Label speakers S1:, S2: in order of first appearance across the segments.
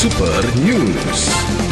S1: Super News.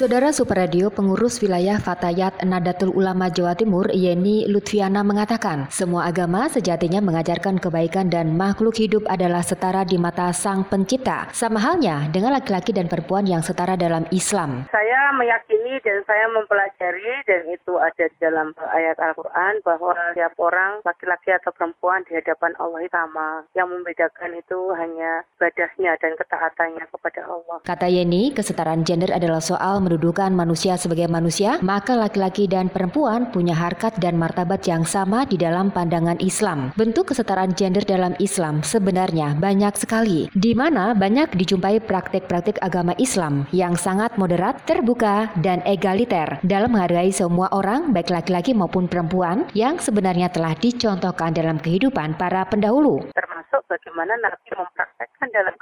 S2: Saudara Super Radio pengurus wilayah Fatayat Nadatul Ulama Jawa Timur Yeni Lutfiana mengatakan, semua agama sejatinya mengajarkan kebaikan dan makhluk hidup adalah setara di mata Sang Pencipta. Sama halnya dengan laki-laki dan perempuan yang setara dalam Islam.
S3: Saya meyakini dan saya mempelajari dan itu ada di dalam ayat Al-Quran bahwa setiap orang laki-laki atau perempuan di hadapan Allah sama. Yang membedakan itu hanya ibadahnya dan ketaatannya kepada Allah.
S2: Kata Yeni, kesetaraan gender adalah soal mendudukan manusia sebagai manusia, maka laki-laki dan perempuan punya harkat dan martabat yang sama di dalam pandangan Islam. Bentuk kesetaraan gender dalam Islam sebenarnya banyak sekali, di mana banyak dijumpai praktik-praktik agama Islam yang sangat moderat, terbuka, dan egaliter dalam menghargai semua orang, baik laki-laki maupun perempuan, yang sebenarnya telah dicontohkan dalam kehidupan para pendahulu.
S3: Termasuk bagaimana Nabi mempraktekkan dalam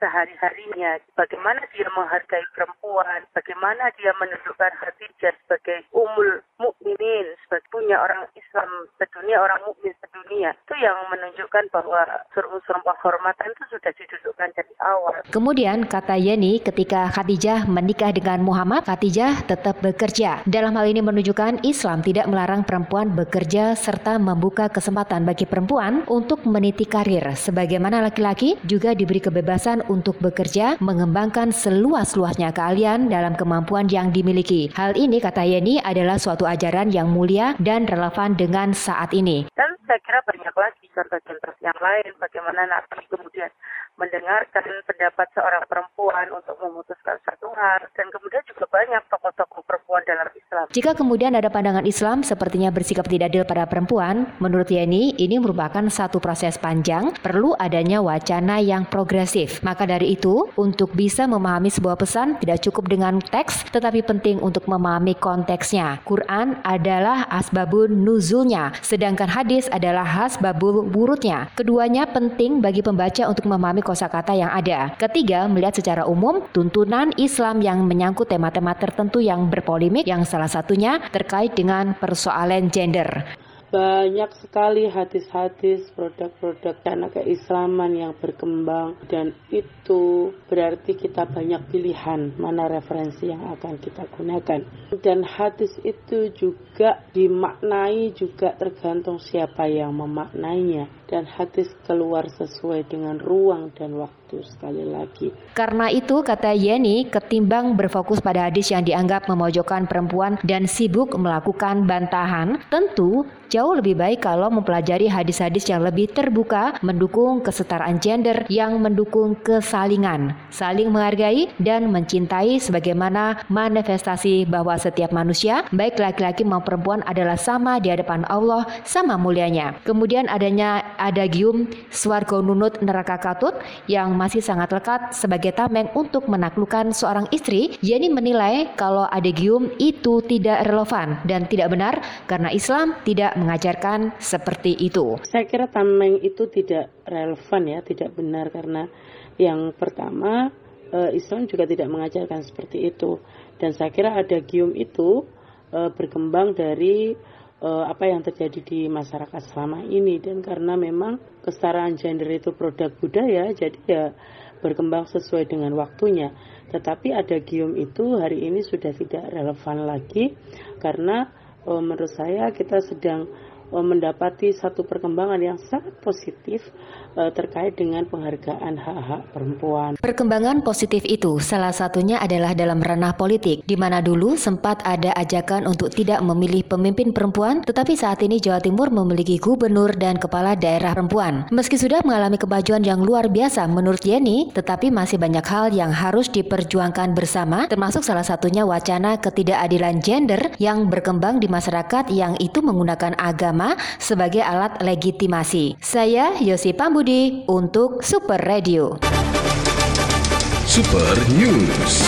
S3: sehari-harinya, bagaimana dia menghargai perempuan, bagaimana dia menunjukkan Khadijah sebagai umul mukminin, sebagai punya orang Islam sedunia, orang mukmin sedunia. Itu yang menunjukkan bahwa unsur-unsur penghormatan itu sudah didudukkan dari awal.
S2: Kemudian kata Yeni ketika Khadijah menikah dengan Muhammad, Khadijah tetap bekerja. Dalam hal ini menunjukkan Islam tidak melarang perempuan bekerja serta membuka kesempatan bagi perempuan untuk meniti karir. Sebagaimana laki-laki juga diberi kebebasan untuk bekerja, mengembangkan seluas-luasnya keahlian dalam kemampuan yang dimiliki. Hal ini kata Yeni adalah suatu ajaran yang mulia dan relevan dengan saat ini.
S3: Dan saya kira banyak lagi contoh-contoh yang lain bagaimana Nabi kemudian mendengarkan pendapat seorang perempuan untuk memutuskan satu hal dan kemudian juga banyak tokoh-tokoh perempuan dalam.
S2: Jika kemudian ada pandangan Islam sepertinya bersikap tidak adil pada perempuan, menurut Yeni ini merupakan satu proses panjang, perlu adanya wacana yang progresif. Maka dari itu, untuk bisa memahami sebuah pesan tidak cukup dengan teks, tetapi penting untuk memahami konteksnya. Quran adalah asbabun nuzulnya, sedangkan hadis adalah asbabul wurudnya. Keduanya penting bagi pembaca untuk memahami kosakata yang ada. Ketiga, melihat secara umum tuntunan Islam yang menyangkut tema-tema tertentu yang berpolemik yang salah satunya terkait dengan persoalan gender
S4: banyak sekali hadis-hadis produk-produk dana keislaman yang berkembang dan itu berarti kita banyak pilihan mana referensi yang akan kita gunakan dan hadis itu juga dimaknai juga tergantung siapa yang memaknainya dan hadis keluar sesuai dengan ruang dan waktu sekali lagi.
S2: Karena itu kata Yeni, ketimbang berfokus pada hadis yang dianggap memojokkan perempuan dan sibuk melakukan bantahan, tentu jauh lebih baik kalau mempelajari hadis-hadis yang lebih terbuka, mendukung kesetaraan gender, yang mendukung kesalingan, saling menghargai dan mencintai sebagaimana manifestasi bahwa setiap manusia, baik laki-laki maupun perempuan adalah sama di hadapan Allah, sama mulianya. Kemudian adanya adagium swargo nunut neraka katut yang masih sangat lekat sebagai tameng untuk menaklukkan seorang istri, Yeni menilai kalau adagium itu tidak relevan dan tidak benar karena Islam tidak mengajarkan seperti itu.
S4: Saya kira tameng itu tidak relevan ya, tidak benar karena yang pertama eh, Islam juga tidak mengajarkan seperti itu. Dan saya kira adagium itu eh, berkembang dari uh, apa yang terjadi di masyarakat selama ini. Dan karena memang kesetaraan gender itu produk budaya jadi ya berkembang sesuai dengan waktunya. Tetapi ada gium itu hari ini sudah tidak relevan lagi karena menurut saya kita sedang mendapati satu perkembangan yang sangat positif uh, terkait dengan penghargaan hak-hak perempuan.
S2: Perkembangan positif itu salah satunya adalah dalam ranah politik, di mana dulu sempat ada ajakan untuk tidak memilih pemimpin perempuan, tetapi saat ini Jawa Timur memiliki gubernur dan kepala daerah perempuan. Meski sudah mengalami kemajuan yang luar biasa menurut Yeni, tetapi masih banyak hal yang harus diperjuangkan bersama, termasuk salah satunya wacana ketidakadilan gender yang berkembang di masyarakat yang itu menggunakan agama sebagai alat legitimasi. Saya Yosi Pambu Budi untuk Super Radio.
S1: Super News.